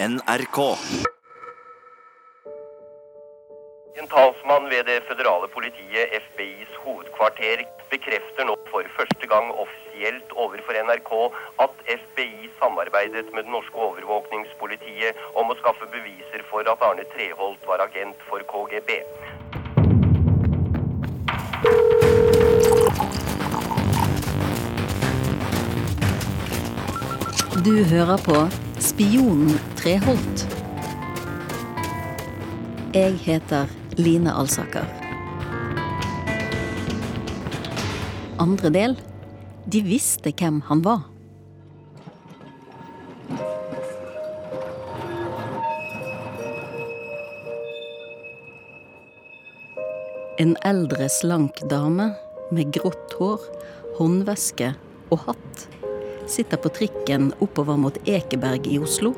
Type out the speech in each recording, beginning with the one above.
NRK. En talsmann ved det føderale politiet, FBIs hovedkvarter, bekrefter nå for første gang offisielt overfor NRK at FBI samarbeidet med det norske overvåkningspolitiet om å skaffe beviser for at Arne Treholt var agent for KGB. Du hører på Spionen Treholt. Jeg heter Line Alsaker. Andre del de visste hvem han var. En eldre, slank dame med grått hår, håndveske og hatt sitter på trikken oppover mot Ekeberg i Oslo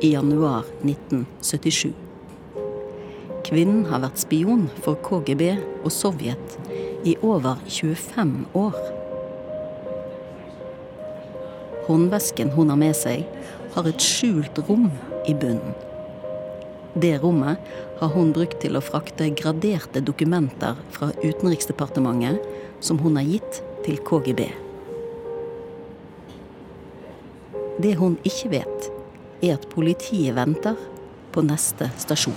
i januar 1977. Kvinnen har vært spion for KGB og Sovjet i over 25 år. Håndvesken hun har med seg, har et skjult rom i bunnen. Det rommet har hun brukt til å frakte graderte dokumenter fra Utenriksdepartementet som hun har gitt til KGB. Det hun ikke vet, er at politiet venter på neste stasjon.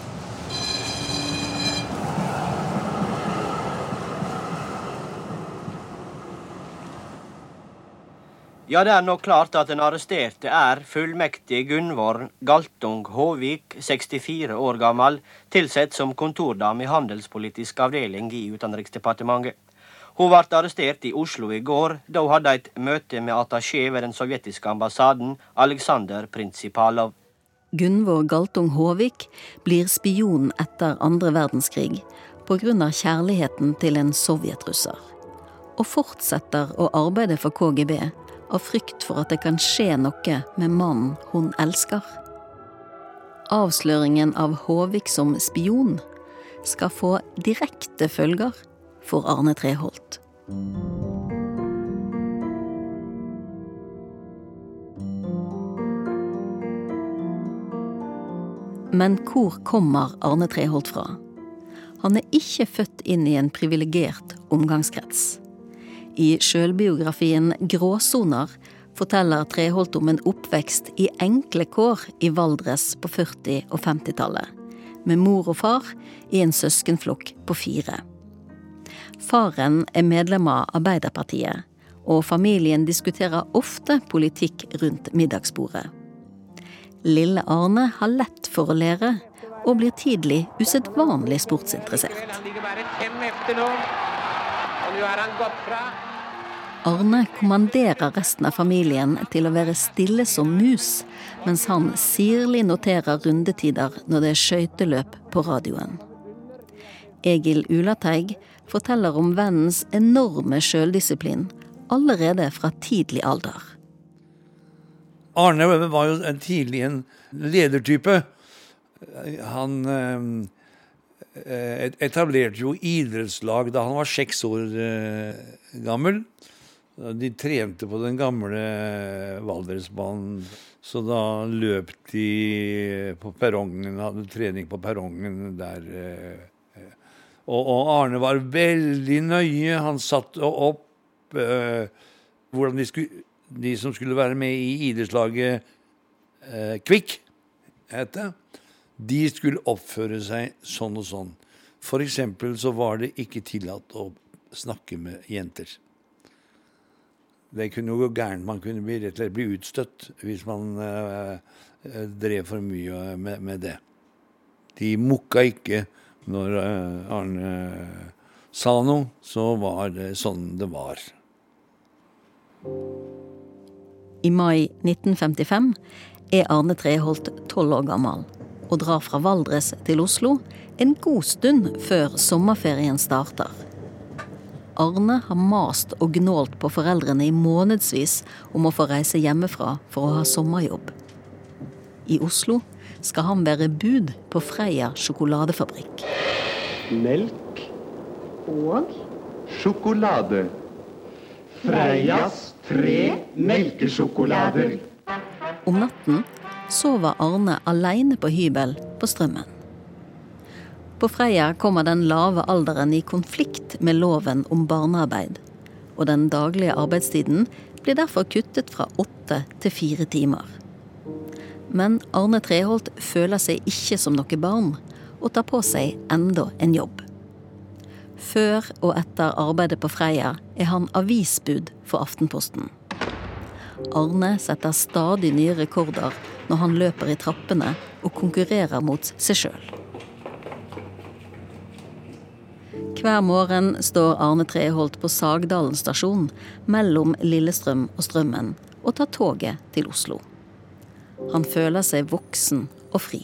Ja, det er nok klart at den arresterte er fullmektig Gunvor Galtung Håvik, 64 år gammel, tilsett som kontordame i Handelspolitisk avdeling i Utenriksdepartementet. Hun ble arrestert i Oslo i går, da hun hadde et møte med attaché ved den sovjetiske ambassaden, Aleksandr Prinsipalov. Gunvor Galtung Håvik blir spion etter andre verdenskrig pga. kjærligheten til en sovjetrusser, og fortsetter å arbeide for KGB av frykt for at det kan skje noe med mannen hun elsker. Avsløringen av Håvik som spion skal få direkte følger for Arne Treholt. Men hvor kommer Arne Treholt fra? Han er ikke født inn i en privilegert omgangskrets. I sjølbiografien Gråsoner forteller Treholt om en oppvekst i enkle kår i Valdres på 40- og 50-tallet, med mor og far i en søskenflokk på fire. Faren er medlem av Arbeiderpartiet, og familien diskuterer ofte politikk rundt middagsbordet. Lille Arne har lett for å lære, og blir tidlig usedvanlig sportsinteressert. Arne kommanderer resten av familien til å være stille som mus, mens han sirlig noterer rundetider når det er skøyteløp på radioen. Egil Ulateig forteller om vennens enorme sjøldisiplin allerede fra tidlig alder. Arne var jo tidlig en ledertype. Han eh, etablerte jo idrettslag da han var seks år eh, gammel. De trente på den gamle Valdresbanen, så da løp de på perrongen, hadde trening på perrongen der. Eh, og, og, Arne var veldig nøye. Han satte opp eh, hvordan de, skulle, de, som skulle være med i idrettslaget eh, Kvikk, het det, de skulle oppføre seg sånn og sånn. For eksempel så var det ikke tillatt å snakke med jenter. Det kunne jo gå gærent. Man kunne bli, rett og slett bli utstøtt hvis man eh, drev for mye med, med det. De mukka ikke når eh, Arne sa noe, så var det sånn det var. I mai 1955 er Arne Treholt tolv år gammel og drar fra Valdres til Oslo en god stund før sommerferien starter. Arne har mast og gnålt på foreldrene i månedsvis om å få reise hjemmefra for å ha sommerjobb. I Oslo skal han være bud på Freia sjokoladefabrikk. Melk Og sjokolade. Freias tre melkesjokolader. Om natten sover Arne aleine på hybel på Strømmen. På Freia kommer den lave alderen i konflikt med loven om barnearbeid, og den daglige arbeidstiden blir derfor kuttet fra åtte til fire timer. Men Arne Treholt føler seg ikke som noe barn, og tar på seg enda en jobb. Før og etter arbeidet på Freia er han avisbud for Aftenposten. Arne setter stadig nye rekorder når han løper i trappene og konkurrerer mot seg sjøl. Hver morgen står Arne Treholt på Sagdalen stasjon mellom Lillestrøm og Strømmen og tar toget til Oslo. Han føler seg voksen og fri.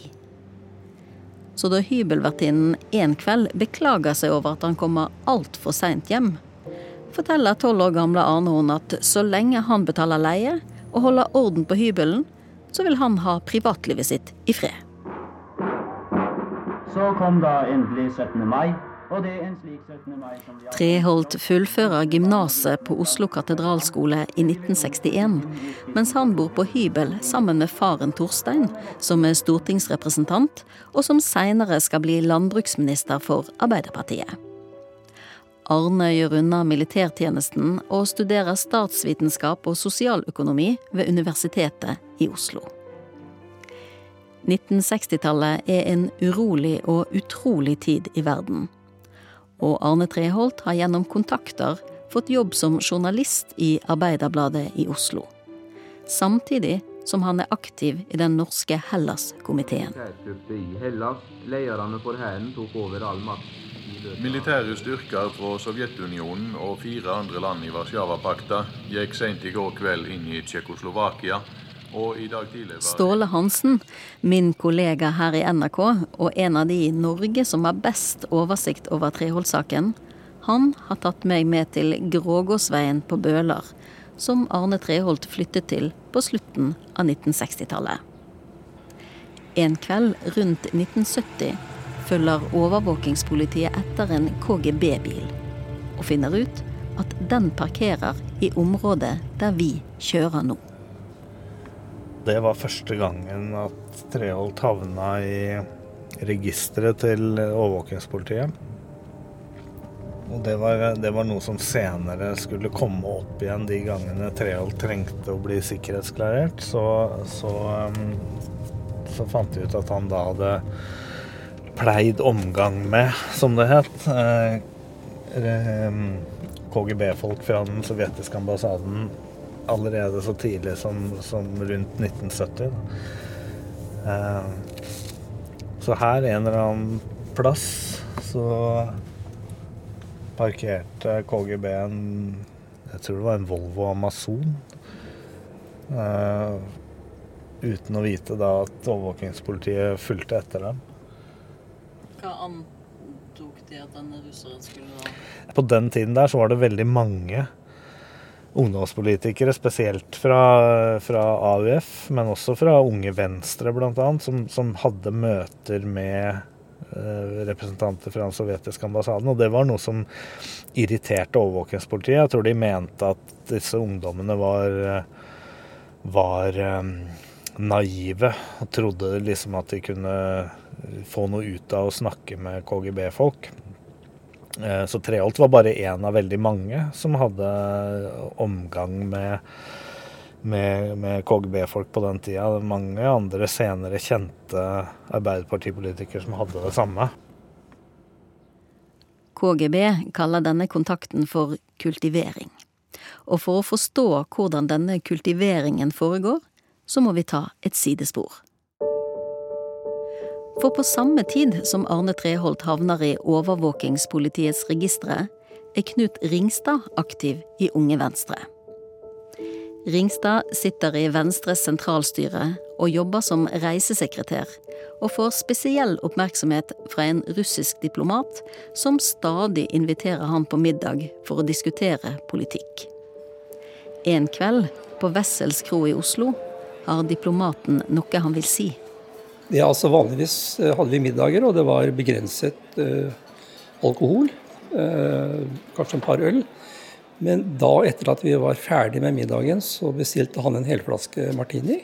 Så da hybelvertinnen en kveld beklager seg over at han kommer altfor seint hjem, forteller tolv år gamle Arne hun at så lenge han betaler leie og holder orden på hybelen, så vil han ha privatlivet sitt i fred. Så kom da endelig 17. mai. Og det en slik 17. mai som vi Treholt fullfører gymnaset på Oslo katedralskole i 1961, mens han bor på hybel sammen med faren Torstein, som er stortingsrepresentant, og som seinere skal bli landbruksminister for Arbeiderpartiet. Arne gjør unna militærtjenesten og studerer statsvitenskap og sosialøkonomi ved Universitetet i Oslo. 1960-tallet er en urolig og utrolig tid i verden. Og Arne Treholt har gjennom kontakter fått jobb som journalist i Arbeiderbladet i Oslo. Samtidig som han er aktiv i den norske Hellas-komiteen. militærstyrke i Hellas. Lederne for hæren tok over all makt. i løpet av- Militære styrker fra Sovjetunionen og fire andre land i Warszawapakta gikk sent i går kveld inn i Tsjekkoslovakia. Ståle Hansen, min kollega her i NRK, og en av de i Norge som har best oversikt over Treholt-saken, han har tatt meg med til Grågåsveien på Bøler, som Arne Treholt flyttet til på slutten av 1960-tallet. En kveld rundt 1970 følger overvåkingspolitiet etter en KGB-bil, og finner ut at den parkerer i området der vi kjører nå. Det var første gangen at Treholt havna i registeret til overvåkingspolitiet. Og det var, det var noe som senere skulle komme opp igjen de gangene Treholt trengte å bli sikkerhetsklarert. Så, så, um, så fant vi ut at han da hadde pleid omgang med, som det het, eh, KGB-folk fra den sovjetiske ambassaden allerede så tidlig som, som rundt 1970. Da. Eh, så her en eller annen plass så parkerte KGB en Jeg tror det var en Volvo Amazon. Eh, uten å vite da at overvåkingspolitiet fulgte etter dem. Hva antok de at denne russeren skulle da? På den tiden der så var det veldig mange ungdomspolitikere, spesielt fra, fra AUF, men også fra Unge Venstre bl.a., som, som hadde møter med eh, representanter fra den sovjetiske ambassaden. Og det var noe som irriterte overvåkingspolitiet. Jeg tror de mente at disse ungdommene var, var eh, naive og trodde liksom at de kunne få noe ut av å snakke med KGB-folk. Eh, Så Treholt var bare én av veldig mange som hadde omgang med, med, med KGB-folk på den tida. Mange andre senere kjente Arbeiderpartipolitikere som hadde det samme. KGB kaller denne kontakten for kultivering. Og for å forstå hvordan denne kultiveringen foregår, så må vi ta et sidespor. For på samme tid som Arne Treholt havner i overvåkingspolitiets registre, er Knut Ringstad aktiv i Unge Venstre. Ringstad sitter i Venstres sentralstyre og jobber som reisesekretær, og får spesiell oppmerksomhet fra en russisk diplomat som stadig inviterer han på middag for å diskutere politikk. En kveld, på Wessels kro i Oslo, har diplomaten noe han vil si. Ja, altså Vanligvis eh, hadde vi middager, og det var begrenset eh, alkohol. Eh, kanskje en par øl. Men da, etter at vi var ferdig med middagen, så bestilte han en helflaske martini.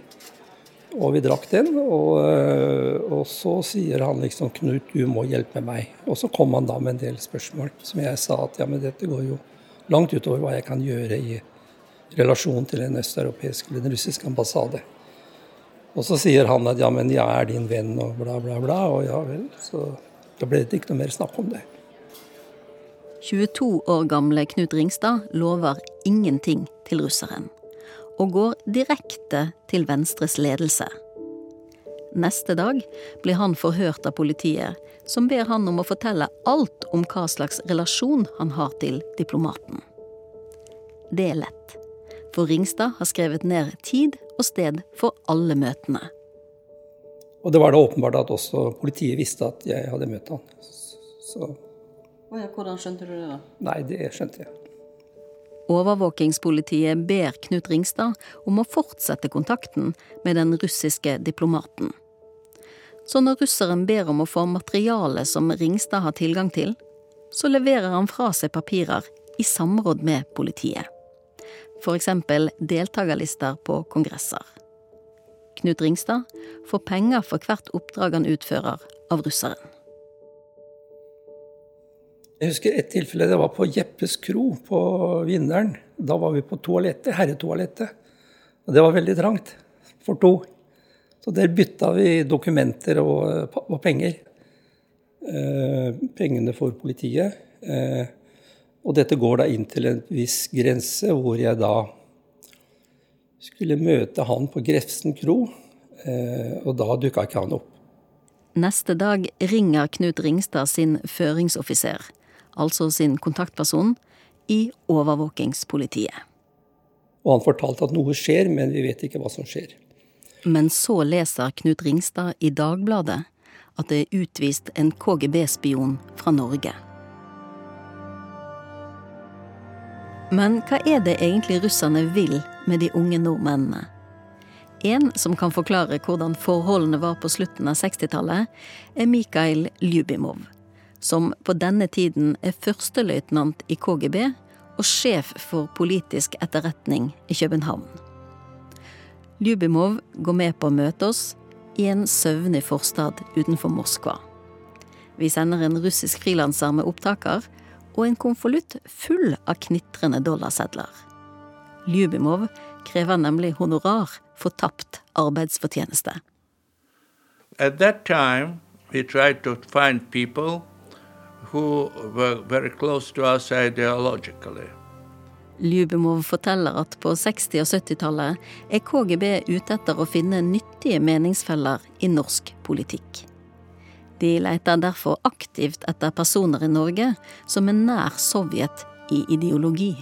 Og vi drakk den, og, eh, og, så sier han liksom 'Knut, du må hjelpe meg'. Og så kom han da med en del spørsmål som jeg sa at ja, men dette går jo langt utover hva jeg kan gjøre i relasjon til en østeuropeisk eller en russisk ambassade. Og så sier han at ja, men jeg er din venn og bla, bla, bla. Og ja vel. Så da ble det ikke noe mer snakk om det. 22 år gamle Knut Ringstad lover ingenting til russeren og går direkte til Venstres ledelse. Neste dag blir han forhørt av politiet, som ber han om å fortelle alt om hva slags relasjon han har til diplomaten. Det er lett, for Ringstad har skrevet ned tid og sted for alle møtene. Og det var da åpenbart at også politiet visste at jeg hadde møtt han. Så... Hvordan skjønte du det, da? Nei, det skjønte jeg. Overvåkingspolitiet ber Knut Ringstad om å fortsette kontakten med den russiske diplomaten. Så når russeren ber om å få materiale som Ringstad har tilgang til, så leverer han fra seg papirer i samråd med politiet. F.eks. deltakerlister på kongresser. Knut Ringstad får penger for hvert oppdrag han utfører av russeren. Jeg husker et tilfelle det var på Jeppes kro på Vinneren. Da var vi på toalettet, herretoalettet. Og det var veldig trangt for to. Så der bytta vi dokumenter og, og penger. Eh, pengene for politiet. Eh, og dette går da inn til en viss grense, hvor jeg da skulle møte han på Grefsen kro. Eh, og da dukka ikke han opp. Neste dag ringer Knut Ringstad sin føringsoffiser altså sin kontaktperson, i overvåkingspolitiet. Og han fortalte at noe skjer, men vi vet ikke hva som skjer. Men så leser Knut Ringstad i Dagbladet at det er utvist en KGB-spion fra Norge. Men hva er det egentlig russerne vil med de unge nordmennene? En som kan forklare hvordan forholdene var på slutten av 60-tallet, er Mikhail Ljubimov som på denne tiden er førsteløytnant i KGB og sjef for politisk etterretning i København. Ljubimov går med på å møte oss i en søvnig forstad utenfor Moskva. Vi sender en russisk frilanser med opptaker og en konvolutt full av knitrende dollarsedler. Ljubimov krever nemlig honorar for tapt arbeidsfortjeneste. At that time, we tried to find people who were very close to us ideologically. Ljubimov forteller at på 60- og 70-tallet er KGB ute etter å finne nyttige meningsfeller i norsk politikk. De leter derfor aktivt etter personer i Norge som er nær Sovjet i ideologi.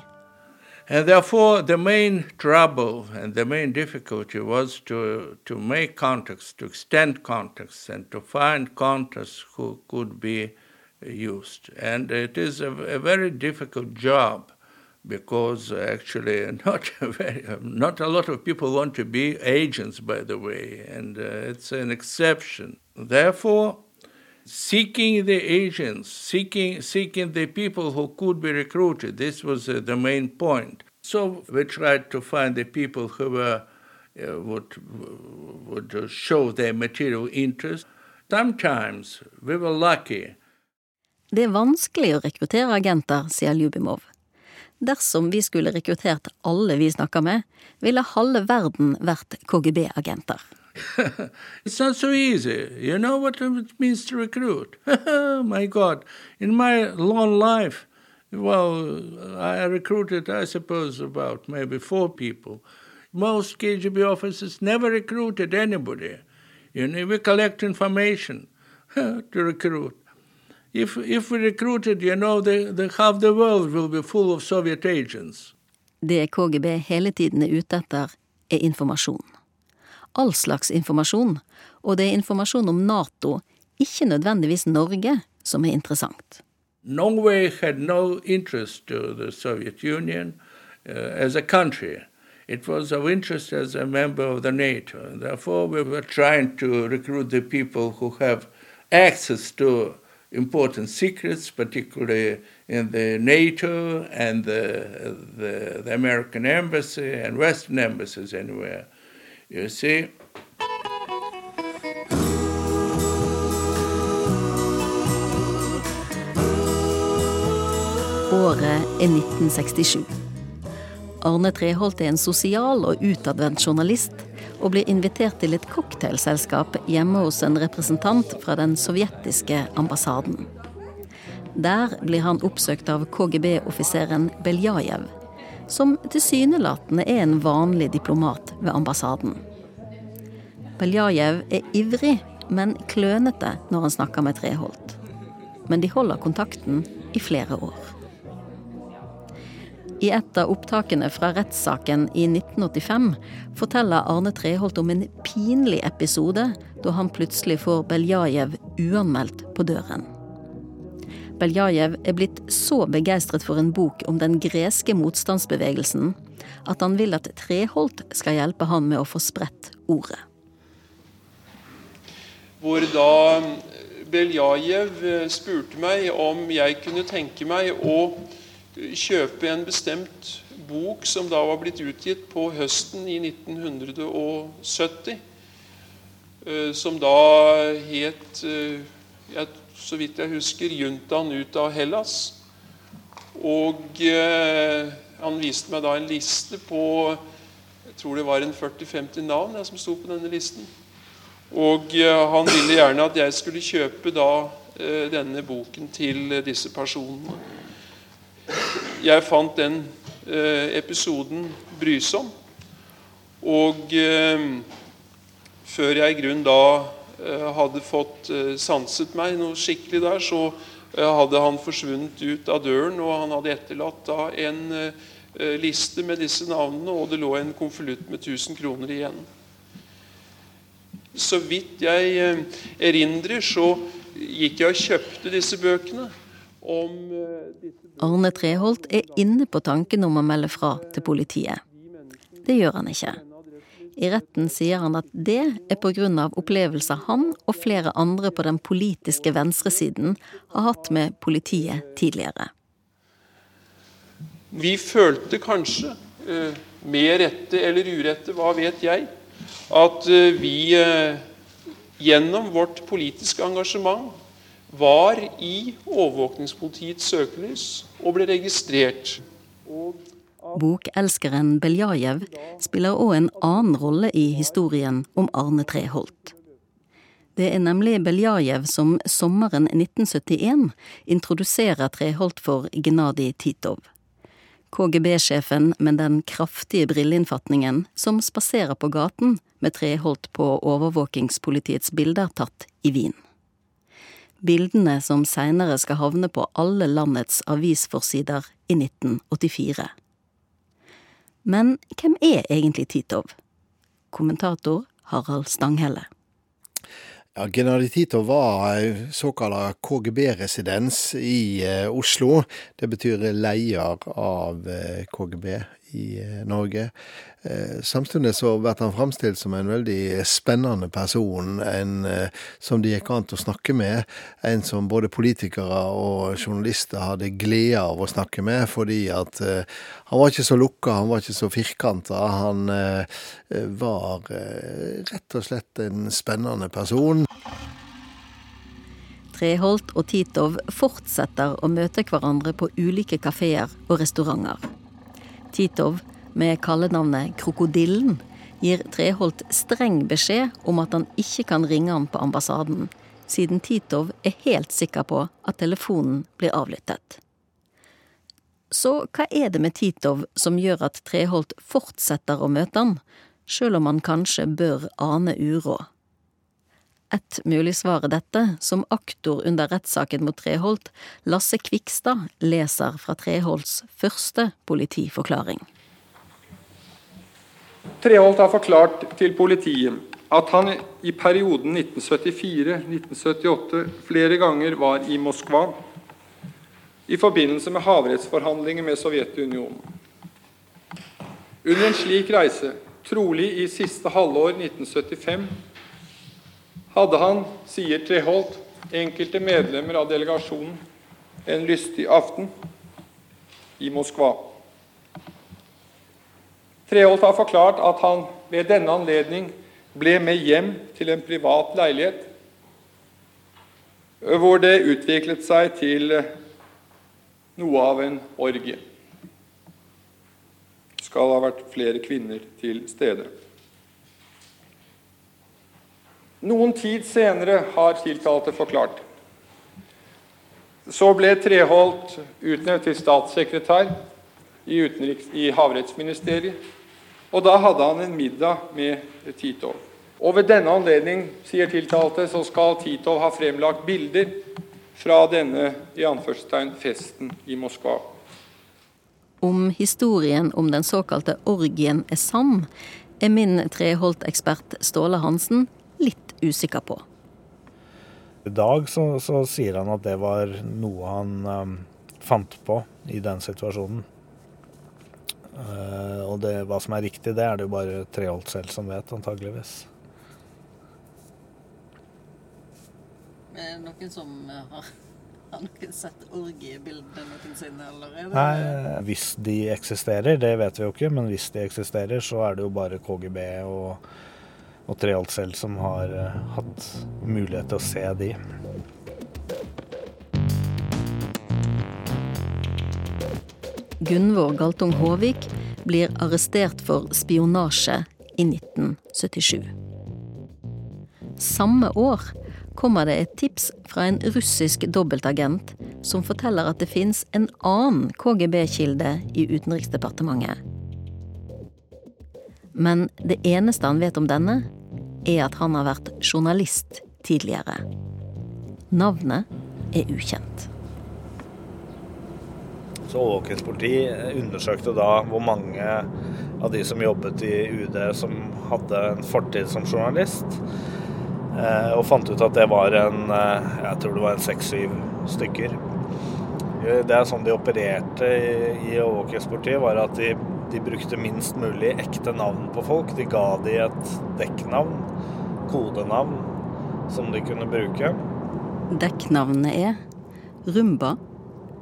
Trouble and used. And it is a, a very difficult job because actually not very, not a lot of people want to be agents, by the way, and uh, it's an exception. Therefore, seeking the agents, seeking seeking the people who could be recruited, this was uh, the main point. So we tried to find the people who were uh, would would show their material interest. Sometimes we were lucky Det er vanskelig å rekruttere agenter, sier Ljubimov. Dersom vi skulle rekruttert alle vi snakker med, ville halve verden vært KGB-agenter. it's not so easy. You know what it means to recruit? my God, in my long life, well, I recruited, I suppose, about maybe four people. Most KGB officers never recruited anybody. You know, we collect information to recruit. if, if we recruited, you know, the, the, half the world will be full of Soviet agents. Det KGB hele tiden er ute etter, er informasjon. All slags informasjon, og det er informasjon om Nato, ikke nødvendigvis Norge, som er interessant. Norway had no interest to the Soviet Union uh, as a country. It was of interest as a member of the NATO. And therefore, we were trying to recruit the people who have access to important secrets, particularly in the NATO and the, the, the American embassy and Western embassies anywhere. Skal vi Året er 1967. Arne Treholt er en sosial og utadvendt journalist og blir invitert til et cocktailselskap hjemme hos en representant fra den sovjetiske ambassaden. Der blir han oppsøkt av KGB-offiseren Beljajev, som tilsynelatende er en vanlig diplomat ved ambassaden. Beljajev er ivrig, men klønete når han snakker med Treholt. Men de holder kontakten i flere år. I et av opptakene fra rettssaken i 1985 forteller Arne Treholt om en pinlig episode da han plutselig får Beljajev uanmeldt på døren. Beljajev er blitt så begeistret for en bok om den greske motstandsbevegelsen at han vil at Treholt skal hjelpe han med å få spredt ordet. Hvor da Beljajev spurte meg om jeg kunne tenke meg å kjøpe en bestemt bok som da var blitt utgitt på høsten i 1970, eh, som da het, eh, så vidt jeg husker, 'Juntaen ut av Hellas'. Og eh, han viste meg da en liste på jeg tror det var en 40-50 navn jeg, som sto på denne listen. Og han ville gjerne at jeg skulle kjøpe da denne boken til disse personene. Jeg fant den eh, episoden brysom. Og eh, før jeg i grunnen da eh, hadde fått eh, sanset meg noe skikkelig der, så eh, hadde han forsvunnet ut av døren, og han hadde etterlatt da en eh, liste med disse navnene, og det lå en konvolutt med 1000 kroner igjen. Så vidt jeg erindrer, så gikk jeg og kjøpte disse bøkene. Arne Treholt er inne på tanken om å melde fra til politiet. Det gjør han ikke. I retten sier han at det er pga. opplevelser han og flere andre på den politiske venstresiden har hatt med politiet tidligere. Vi følte kanskje, eh, med rette eller urette, hva vet jeg, at eh, vi eh, gjennom vårt politiske engasjement var i overvåkningspolitiets søkelys og ble registrert. Bokelskeren Beljajev spiller òg en annen rolle i historien om Arne Treholt. Det er nemlig Beljajev som sommeren 1971 introduserer Treholt for Gnadi Titov. KGB-sjefen med den kraftige brilleinnfatningen som spaserer på gaten med Treholt på overvåkingspolitiets bilder tatt i Wien bildene som seinere skal havne på alle landets avisforsider i 1984. Men hvem er egentlig Titov? Kommentator Harald Stanghelle. Ja, Gennadij Titov var såkalt KGB-residens i eh, Oslo. Det betyr leier av eh, KGB i eh, Norge. Eh, samtidig så blir han framstilt som en veldig spennende person, en eh, som det gikk an å snakke med. En som både politikere og journalister hadde glede av å snakke med, fordi at han var ikke så lukka, han var ikke så firkanta. Han var rett og slett en spennende person. Treholt og Titov fortsetter å møte hverandre på ulike kafeer og restauranter. Titov, med kallenavnet Krokodillen, gir Treholt streng beskjed om at han ikke kan ringe ham på ambassaden, siden Titov er helt sikker på at telefonen blir avlyttet. Så hva er det med Titov som gjør at Treholt fortsetter å møte han, sjøl om han kanskje bør ane uråd? Et mulig svar er dette, som aktor under rettssaken mot Treholt, Lasse Kvikstad, leser fra Treholts første politiforklaring. Treholt har forklart til politiet at han i perioden 1974-1978 flere ganger var i Moskva i forbindelse med havrettsforhandlinger med Sovjetunionen. Under en slik reise, trolig i siste halvår 1975, hadde han, sier Treholt, enkelte medlemmer av delegasjonen en lystig aften i Moskva. Treholt har forklart at han ved denne anledning ble med hjem til en privat leilighet, hvor det utviklet seg til noe av en orgie. Skal ha vært flere kvinner til stede. Noen tid senere har tiltalte forklart. Så ble Treholt utnevnt til statssekretær i, utenriks, i Havrettsministeriet. Og da hadde han en middag med Titov. Og ved denne anledning, sier tiltalte, så skal Titov ha fremlagt bilder fra denne i anførselstegn festen i Moskva. Om historien om den såkalte orgien er sann, er min Treholt-ekspert Ståle Hansen usikker på. I dag så, så sier han at det var noe han um, fant på i den situasjonen. Uh, og det, hva som er riktig, det er det jo bare Treholt selv som vet, antageligvis. Er det noen som har, har noen sett orgiebildene noensinne, eller er det Nei, hvis de eksisterer, det vet vi jo ikke, men hvis de eksisterer, så er det jo bare KGB og og Treholt selv som har uh, hatt mulighet til å se de. Gunvor Galtung Håvik blir arrestert for spionasje i 1977. Samme år kommer det et tips fra en russisk dobbeltagent som forteller at det fins en annen KGB-kilde i Utenriksdepartementet. Men det eneste han vet om denne, er at han har vært journalist tidligere. Navnet er ukjent. Så overvåkingspolitiet undersøkte da hvor mange av de som jobbet i UD som hadde en fortid som journalist, eh, og fant ut at det var en eh, jeg tror det var en seks-syv stykker. Det er sånn de opererte i overvåkingspolitiet, var at de, de, brukte minst mulig ekte navn på folk. De ga de et dekknavn, kodenavn, som de kunne bruke. Dekknavnene er rumba,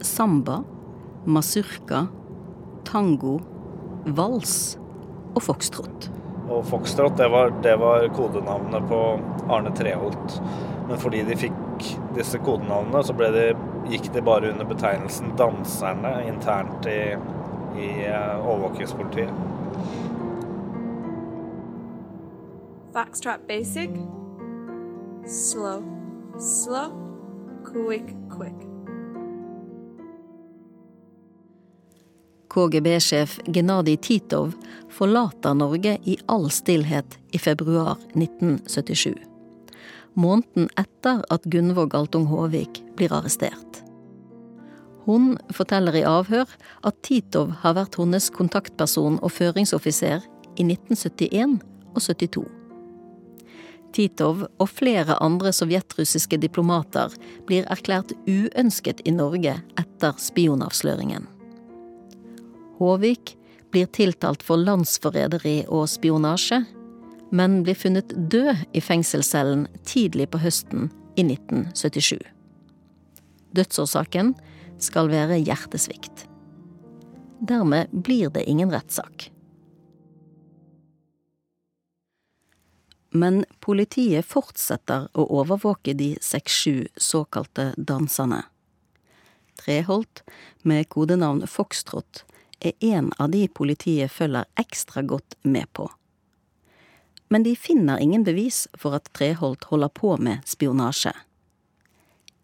samba, masurka, tango, vals og foxtrot. Og foxtrot det var, det var kodenavnet på Arne Treholt. Men fordi de fikk disse kodenavnene, så de, gikk de bare under betegnelsen danserne internt i, i uh, overvåkingspolitiet. Foxtrot basic. Slow. Slow. Quick, quick. KGB-sjef Gennadij Titov forlater Norge i all stillhet i februar 1977. Måneden etter at Gunvor Galtung Håvik blir arrestert. Hun forteller i avhør at Titov har vært hennes kontaktperson og føringsoffiser i 1971 og 72. Titov og flere andre sovjetrussiske diplomater blir erklært uønsket i Norge etter spionavsløringen. Håvik blir tiltalt for landsforræderi og spionasje, men blir funnet død i fengselscellen tidlig på høsten i 1977. Dødsårsaken skal være hjertesvikt. Dermed blir det ingen rettssak. Men politiet fortsetter å overvåke de seks-sju såkalte danserne. Treholt, med kodenavn Foxtrot, er en av de politiet følger ekstra godt med på. Men de finner ingen bevis for at Treholt holder på med spionasje.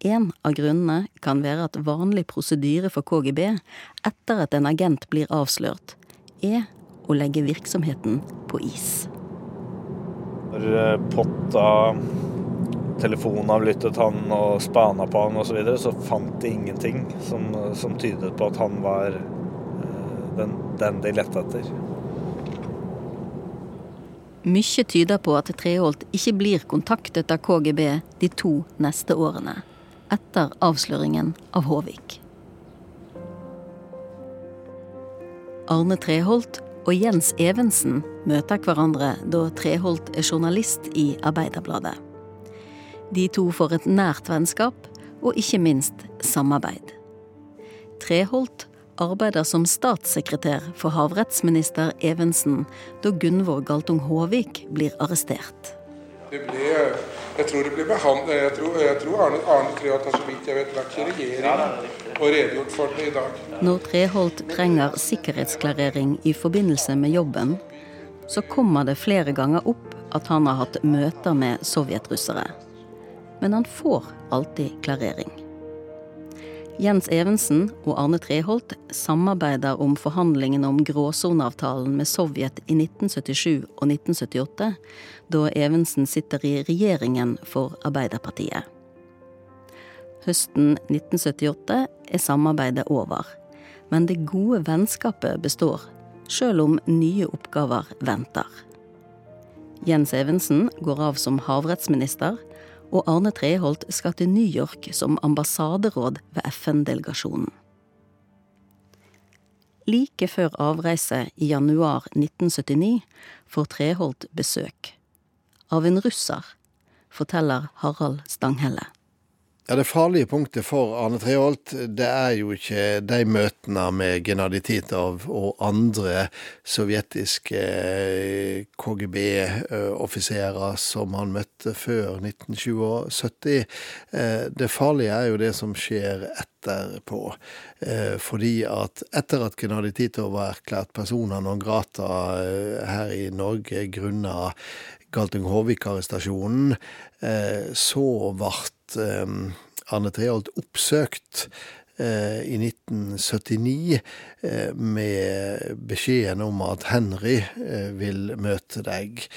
En av grunnene kan være at vanlig prosedyre for KGB etter at en agent blir avslørt, er å legge virksomheten på is. Når potta Potta telefonavlyttet han og spana på han osv., så, videre, så fant de ingenting som, som tydet på at han var den, den de lette etter. Mye tyder på at Treholt ikke blir kontaktet av KGB de to neste årene, etter avsløringen av Håvik. Arne Treholt og Jens Evensen møter hverandre da Treholt er journalist i Arbeiderbladet. De to får et nært vennskap og ikke minst samarbeid. Treholt arbeider som statssekretær for havrettsminister Evensen da Gunvor Galtung Håvik blir arrestert. Det ble Jeg tror det ble behandlet Jeg tror, jeg tror Arne, Arne Treholt har så vidt jeg vet vært i regjeringen og redegjort for det i dag. Når Treholt trenger sikkerhetsklarering i forbindelse med jobben, så kommer det flere ganger opp at han har hatt møter med sovjetrussere. Men han får alltid klarering. Jens Evensen og Arne Treholt samarbeider om forhandlingene om gråsoneavtalen med Sovjet i 1977 og 1978, da Evensen sitter i regjeringen for Arbeiderpartiet. Høsten 1978 er samarbeidet over, men det gode vennskapet består, sjøl om nye oppgaver venter. Jens Evensen går av som havrettsminister, og Arne Treholt skal til New York som ambassaderåd ved FN-delegasjonen. Like før avreise i januar 1979 får Treholt besøk. Av en russer, forteller Harald Stanghelle. Ja, Det farlige punktet for Arne Treholt, det er jo ikke de møtene med Gennadij Titov og andre sovjetiske eh, KGB-offiserer som han møtte før 1977. Eh, det farlige er jo det som skjer etterpå. Eh, fordi at etter at Gennadij Titov var erklært persona non grata her i Norge grunnet Galtung Håvik-arrestasjonen, så ble Arne Treholt oppsøkt i 1979 med beskjeden om at Henry vil møte deg.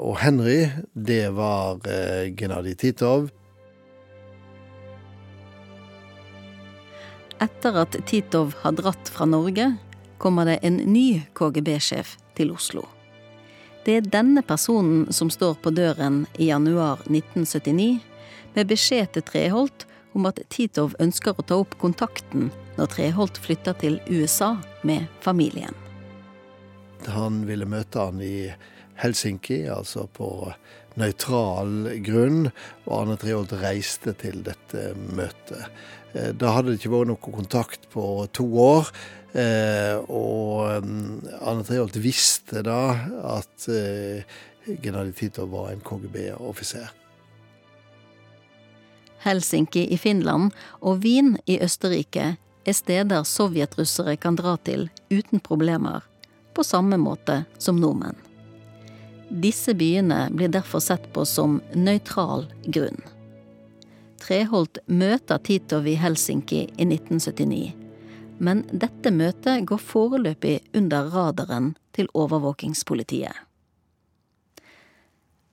Og Henry, det var Gennadij Titov. Etter at Titov har dratt fra Norge, kommer det en ny KGB-sjef til Oslo. Det er denne personen som står på døren i januar 1979 med beskjed til Treholt om at Titov ønsker å ta opp kontakten når Treholt flytter til USA med familien. Han ville møte han i Helsinki, altså på nøytral grunn, og Arne Treholt reiste til dette møtet. Da hadde det ikke vært noe kontakt på to år. Og Anne Treholt visste da at general Titov var en KGB-offiser. Helsinki i Finland og Wien i Østerrike er steder sovjetrussere kan dra til uten problemer, på samme måte som nordmenn. Disse byene blir derfor sett på som nøytral grunn. Treholt møter Titov i Helsinki i 1979, men dette møtet går foreløpig under radaren til overvåkingspolitiet.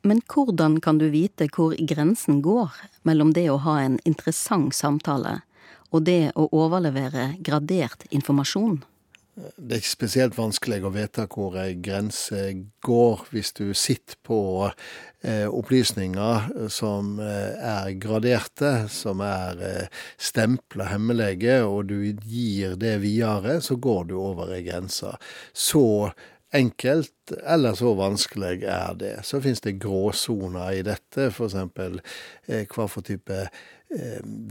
Men hvordan kan du vite hvor grensen går mellom det å ha en interessant samtale og det å overlevere gradert informasjon? Det er ikke spesielt vanskelig å vite hvor ei grense går hvis du sitter på eh, opplysninger som eh, er graderte, som er eh, stempla hemmelige, og du gir det videre, så går du over ei grense. Så enkelt eller så vanskelig er det. Så finnes det gråsoner i dette, f.eks. Hva for type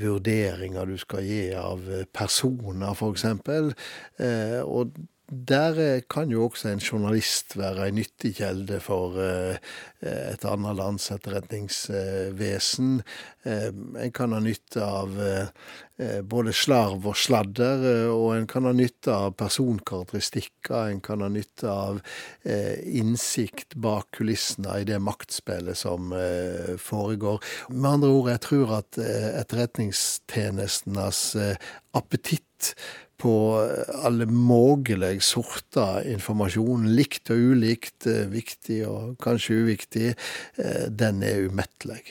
vurderinger du skal gi av personer, f.eks. Eh, og der eh, kan jo også en journalist være en nyttig kjelde for eh, et annet lands etterretningsvesen. Eh, en kan ha nytte av både slarv og sladder, og en kan ha nytte av personkarakteristikker. En kan ha nytte av innsikt bak kulissene i det maktspillet som foregår. Med andre ord, jeg tror at etterretningstjenestenes appetitt på alle mulige sorter informasjon, likt og ulikt, eh, viktig og kanskje uviktig, eh, den er umettelig.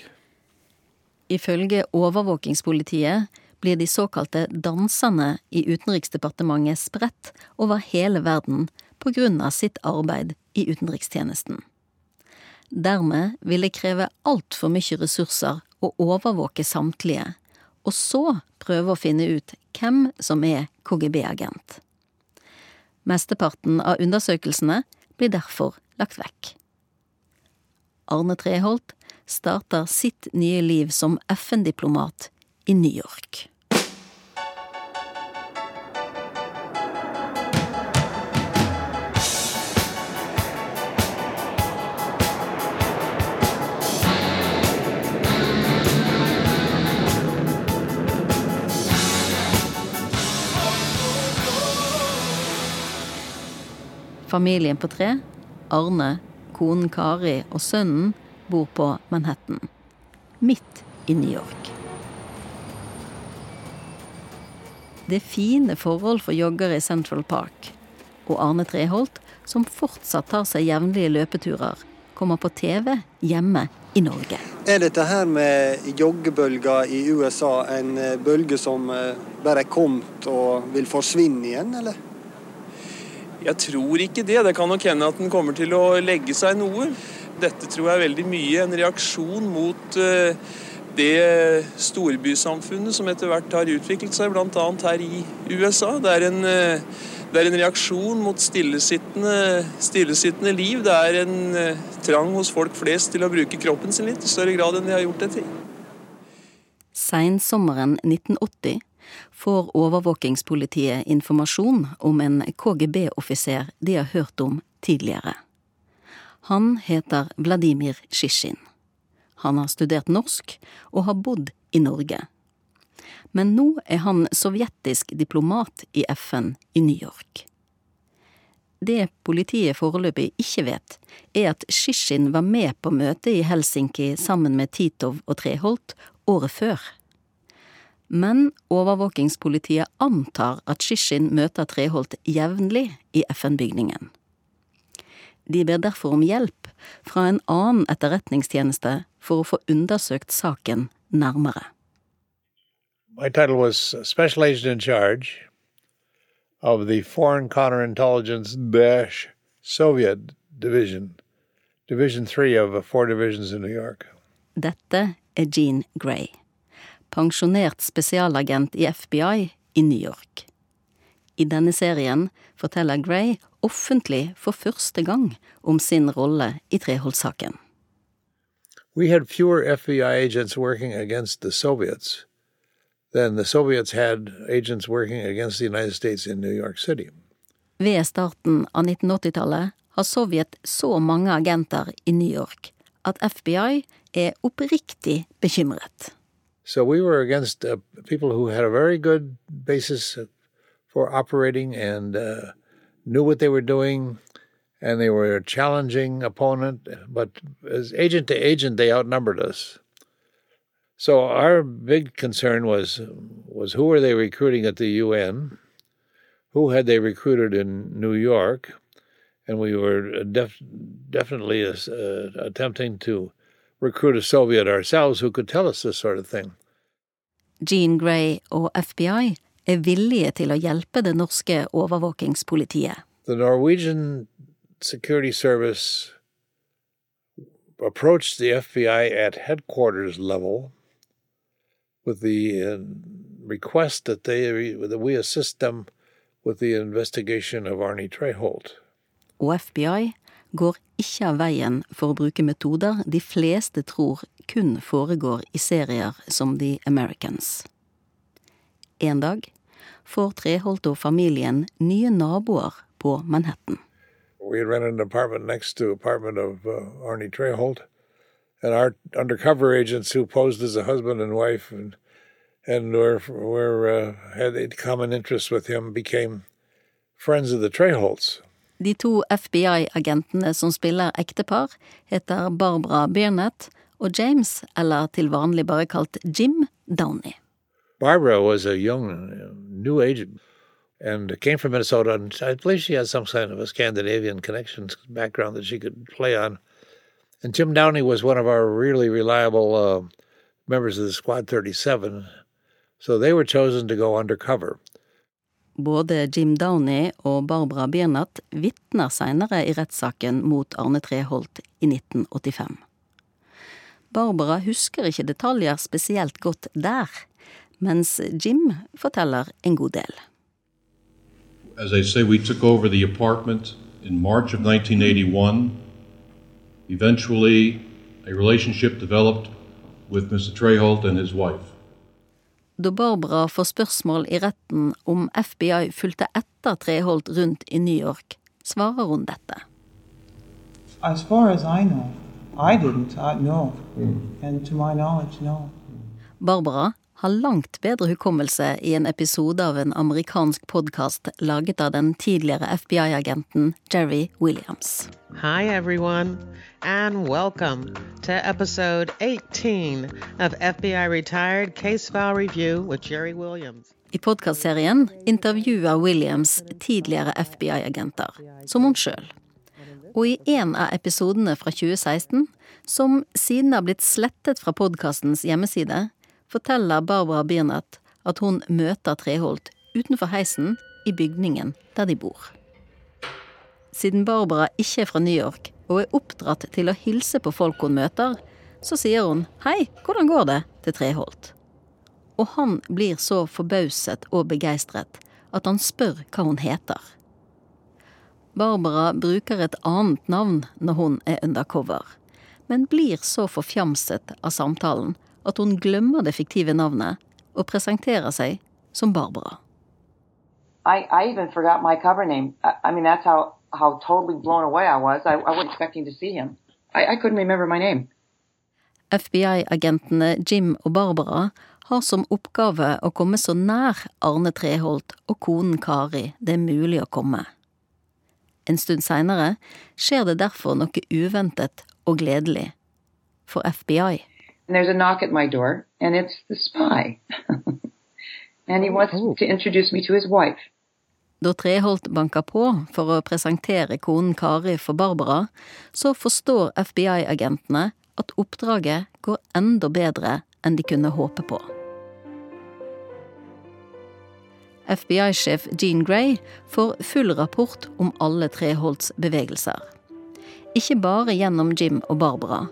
Ifølge overvåkingspolitiet blir de såkalte danserne i Utenriksdepartementet spredt over hele verden av sitt arbeid i utenrikstjenesten. Dermed vil det kreve altfor mye ressurser å overvåke samtlige, og så prøve å finne ut hvem som er KGB-agent. Mesteparten av undersøkelsene blir derfor lagt vekk. Arne Treholt starter sitt nye liv som FN-diplomat i New York. Familien på tre, Arne, konen Kari og sønnen, bor på Manhattan. Midt i New York. Det er fine forhold for joggere i Central Park. Og Arne Treholt, som fortsatt tar seg jevnlige løpeturer, kommer på TV hjemme i Norge. Er dette her med joggebølger i USA en eh, bølge som eh, bare er kommet og vil forsvinne igjen, eller? Jeg tror ikke det. Det kan nok hende at den kommer til å legge seg noe. Dette tror jeg er veldig mye en reaksjon mot eh, det storbysamfunnet som etter hvert har utviklet seg, bl.a. her i USA. Det er en det er en reaksjon mot stillesittende, stillesittende liv. Det er en uh, trang hos folk flest til å bruke kroppen sin litt, i større grad enn de har gjort det til. Sein sommeren 1980 får overvåkingspolitiet informasjon om en KGB-offiser de har hørt om tidligere. Han heter Vladimir Shishin. Han har studert norsk og har bodd i Norge men nå er han sovjetisk diplomat i FN i New York. Det politiet foreløpig ikke vet, er at Shishin var med på møtet i Helsinki sammen med Titov og Treholt året før. Men overvåkingspolitiet antar at Shishin møter Treholt jevnlig i FN-bygningen. De ber derfor om hjelp fra en annen etterretningstjeneste for å få undersøkt saken nærmere. my title was Special Agent in Charge of the Foreign Counterintelligence Dash Soviet Division, Division 3 of four divisions in New York. Dette er Jean Gray, pensjonert spesialagent i FBI i New York. I denne serien forteller Gray offentlig for første gang om sin rolle i Treholt-saken. We had fewer FBI agents working against the Soviets than the Soviets had agents working against the United States in New York City. Ved starten av 1980-tallet har Sovjet så mange agenter i New York at FBI er oppriktig bekymret. So we were against uh, people who had a very good basis for operating and uh, knew what they were doing, and they were a challenging opponent. But as agent to agent, they outnumbered us. So our big concern was was who were they recruiting at the UN? Who had they recruited in New York? And we were def- definitely uh, attempting to recruit a Soviet ourselves who could tell us this sort of thing. Jean Grey og FBI er villige til å hjelpe det norske overvåkingspolitiet. The Norwegian Security Service approached the FBI at headquarters level with the uh, request that they that we assist them with the investigation of Arnie Treholt. Og FBI går ikke av veien for å bruke metoder de fleste tror kun foregår i serier som The Americans. En dag får Treholt og familien nye naboer på Manhattan. We rented an apartment next to apartment of uh, Arnie Treholt. and our undercover agents who posed as a husband and wife and and were were uh, had a common interest with him became friends of the Treholts. De to FBI-agentene som spiller ektepar, heter Barbara Burnett og James, eller til vanlig bare kalt Jim Downey. Barbara was a young, new agent and came from Minnesota, and I believe she had some kind of a Scandinavian connections background that she could play on. And Jim Downey was one of our really reliable uh, members of the Squad 37. So they were chosen to go undercover. Både Jim Downey og Barbara Biernat vitner seinere i rettssaken mot Arne Treholt i 1985. Barbara husker ikke detaljer spesielt godt der, mens Jim forteller en god del. As I say, we took over the apartment in March of 1981. Eventually, a relationship developed with Mr. Treholt and his wife. Da Barbara får spørsmål i retten om FBI fulgte etter Treholt rundt i New York, svarer hun dette. As far as I know, I didn't. I, no. Mm. And to my knowledge, no. Barbara har langt bedre hukommelse i en episode av en amerikansk podkast laget av den tidligere FBI-agenten Jerry Williams. Hi, everyone, and welcome to episode 18 of FBI Retired Case File Review with Jerry Williams. I podkastserien intervjuer Williams tidligere FBI-agenter, som hun sjøl. Og i en av episodene fra 2016, som siden har blitt slettet fra podkastens hjemmeside, forteller Barbara Birnett at hun møter Treholt utenfor heisen i bygningen der de bor. Siden Barbara ikke er fra New York og er oppdratt til å hilse på folk hun møter, så sier hun 'hei, hvordan går det?' til Treholt. Og han blir så forbauset og begeistret at han spør hva hun heter. Barbara bruker et annet navn når hun er undercover, men blir så forfjamset av samtalen at hun glemmer det fiktive navnet og presenterer seg som Barbara. I, I even forgot my cover name. I, I mean, that's how, how totally blown away I was. I, I wasn't expecting to see him. I, I couldn't remember my name. FBI-agentene Jim og Barbara har som oppgave å komme så nær Arne Treholt og konen Kari det er mulig å komme. En stund seinere skjer det derfor noe uventet og gledelig for FBI. And there's a knock at my door, and it's the spy. and he wants to introduce me to his wife. Da Treholt banker på for å presentere konen Kari for Barbara, så forstår FBI-agentene at oppdraget går enda bedre enn de kunne håpe på. FBI-sjef Jean Grey får full rapport om alle Treholts bevegelser. Ikke bare gjennom Jim og Barbara,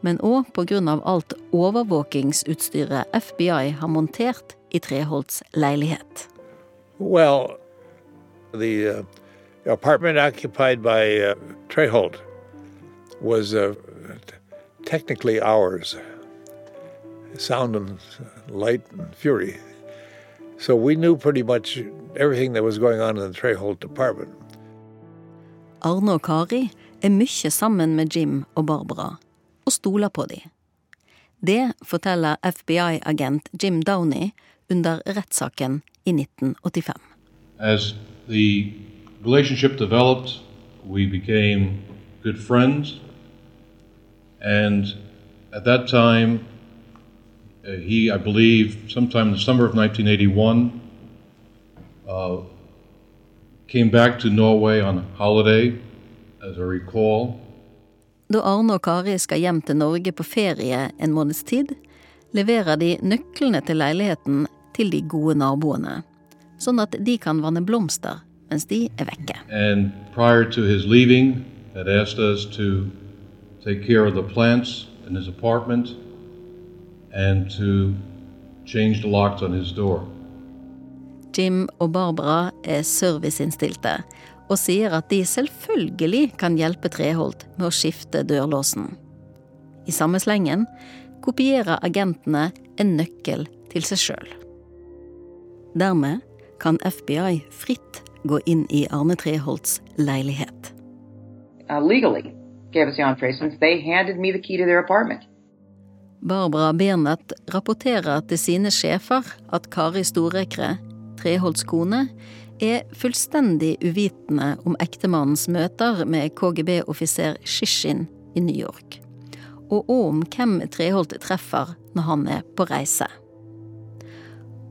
men òg av alt overvåkingsutstyret FBI har montert i Treholts leilighet. Well, the uh, apartment occupied by uh, Treholt was uh, technically ours. Sound and light and fury. So we knew pretty much everything that was going on in the Treholt apartment. Arne og Kari er mye sammen med Jim og Barbara, og stoler på. Det forteller FBI-agent Jim Downey under rettssaken i 1985. As the relationship developed, we became good friends. And at that time, uh, he, I believe, sometime in the summer of 1981, uh, came back to Norway on holiday, as I recall. Da Arne og Kari skal hjem til Norge på ferie en måneds tid, leverer de nøklene til leiligheten til de gode naboene, sånn at de kan vanne blomster mens de er vekke. Leaving. Jim og Barbara er serviceinnstilte og sier at de selvfølgelig kan hjelpe Treholt med å skifte dørlåsen. I samme slengen kopierer agentene en nøkkel til seg sjøl. Dermed kan FBI fritt gå inn i Arne Treholts leilighet. Uh, legally gave us the entree since they handed me the key to their apartment. Barbara Bernett rapporterer til sine sjefer at Kari Storekre, Treholts kone, er fullstendig uvitende om ektemannens møter med KGB-offiser Shishin i New York, og om hvem Treholt treffer når han er på reise.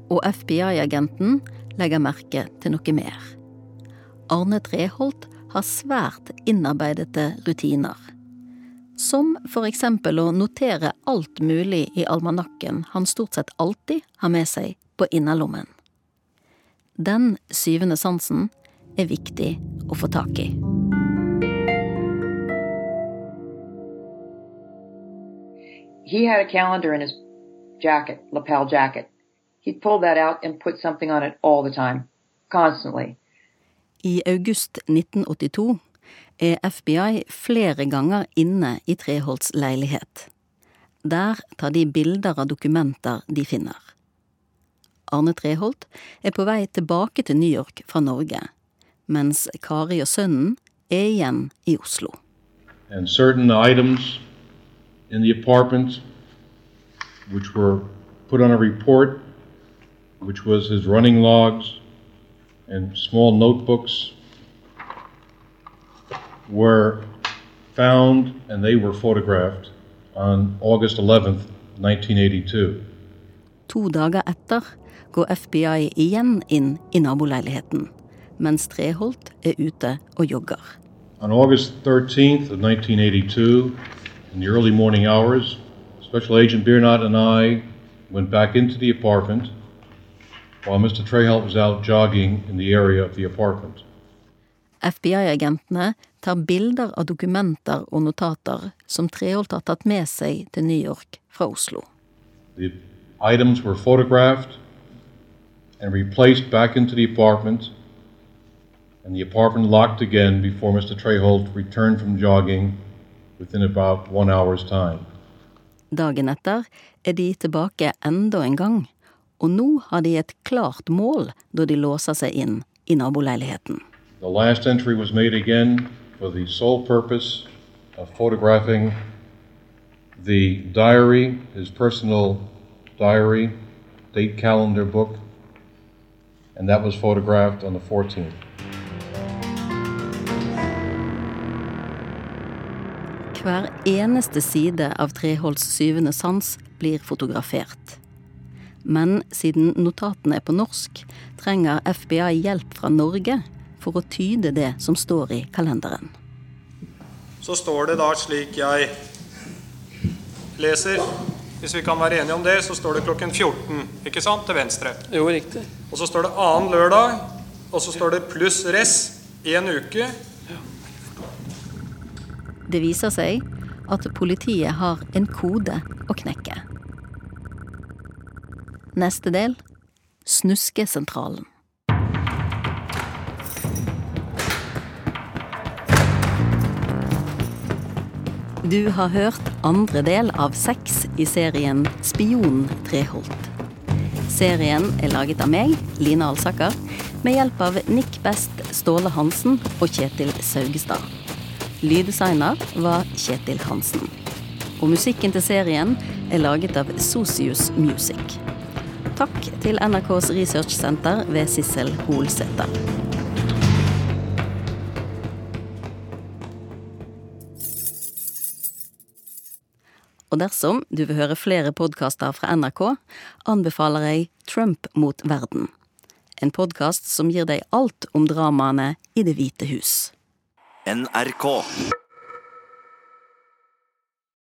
Og FBI-agenten legger merke til noe mer. Arne Treholt har svært innarbeidede rutiner. Som for eksempel å notere alt mulig i almanakken han stort sett alltid har med seg på innerlommen. Den syvende sansen er viktig å få tak i. He had a calendar in his jacket, lapel jacket. He'd pull that out and put something on it all the time, constantly. I august 1982 er FBI flere ganger inne i Treholts leilighet. Der tar de bilder av dokumenter de finner. Arne Treholt er på vei tilbake til New York fra Norge, mens Kari og sønnen er igjen i Oslo. And certain items in the apartment, which were put on a report, which was his running logs and small notebooks, were found and they were photographed on August 11th, 1982. To dager etter går FBI igjen inn i naboleiligheten, mens Treholt er ute og jogger. On August 13th of 1982, in the early morning hours, Special Agent Biernat and I went back into the apartment while Mr. Treholt was out jogging in the area of the apartment. FBI-agentene tar bilder av dokumenter og notater som Treholt har tatt med seg til New York fra Oslo. The items were photographed and replaced back into the apartment, and the apartment locked again before Mr. Treholt returned from jogging within about one hour's time. Dagen etter er de tilbake enda en gang, og nå har de et klart mål da de låser seg inn i naboleiligheten. The last entry was made again for the sole purpose of photographing the diary, his personal diary, date calendar book, and that was photographed on the 14th. Hver eneste side av Treholts syvende sans blir fotografert. Men siden notatene er på norsk, trenger FBI hjelp fra Norge for å tyde det som står i kalenderen. Så står det da slik jeg leser Hvis vi kan være enige om det, så står det klokken 14, ikke sant, til venstre. Jo, riktig. Og så står det annen lørdag, og så står det pluss res én uke. Det viser seg at politiet har en kode å knekke. Neste del Snuskesentralen. Du har hørt andre del av seks i serien Spion Treholt. Serien er laget av meg, Line Alsaker, med hjelp av Nick Best, Ståle Hansen og Kjetil Saugestad. Lyddesigner var Kjetil Hansen. Og musikken til serien er laget av Sosius Music. Takk til NRKs researchsenter ved Sissel Holsæter. Og dersom du vil høre flere podkaster fra NRK, anbefaler jeg Trump mot verden. En podkast som gir deg alt om dramaene i Det hvite hus. NRK.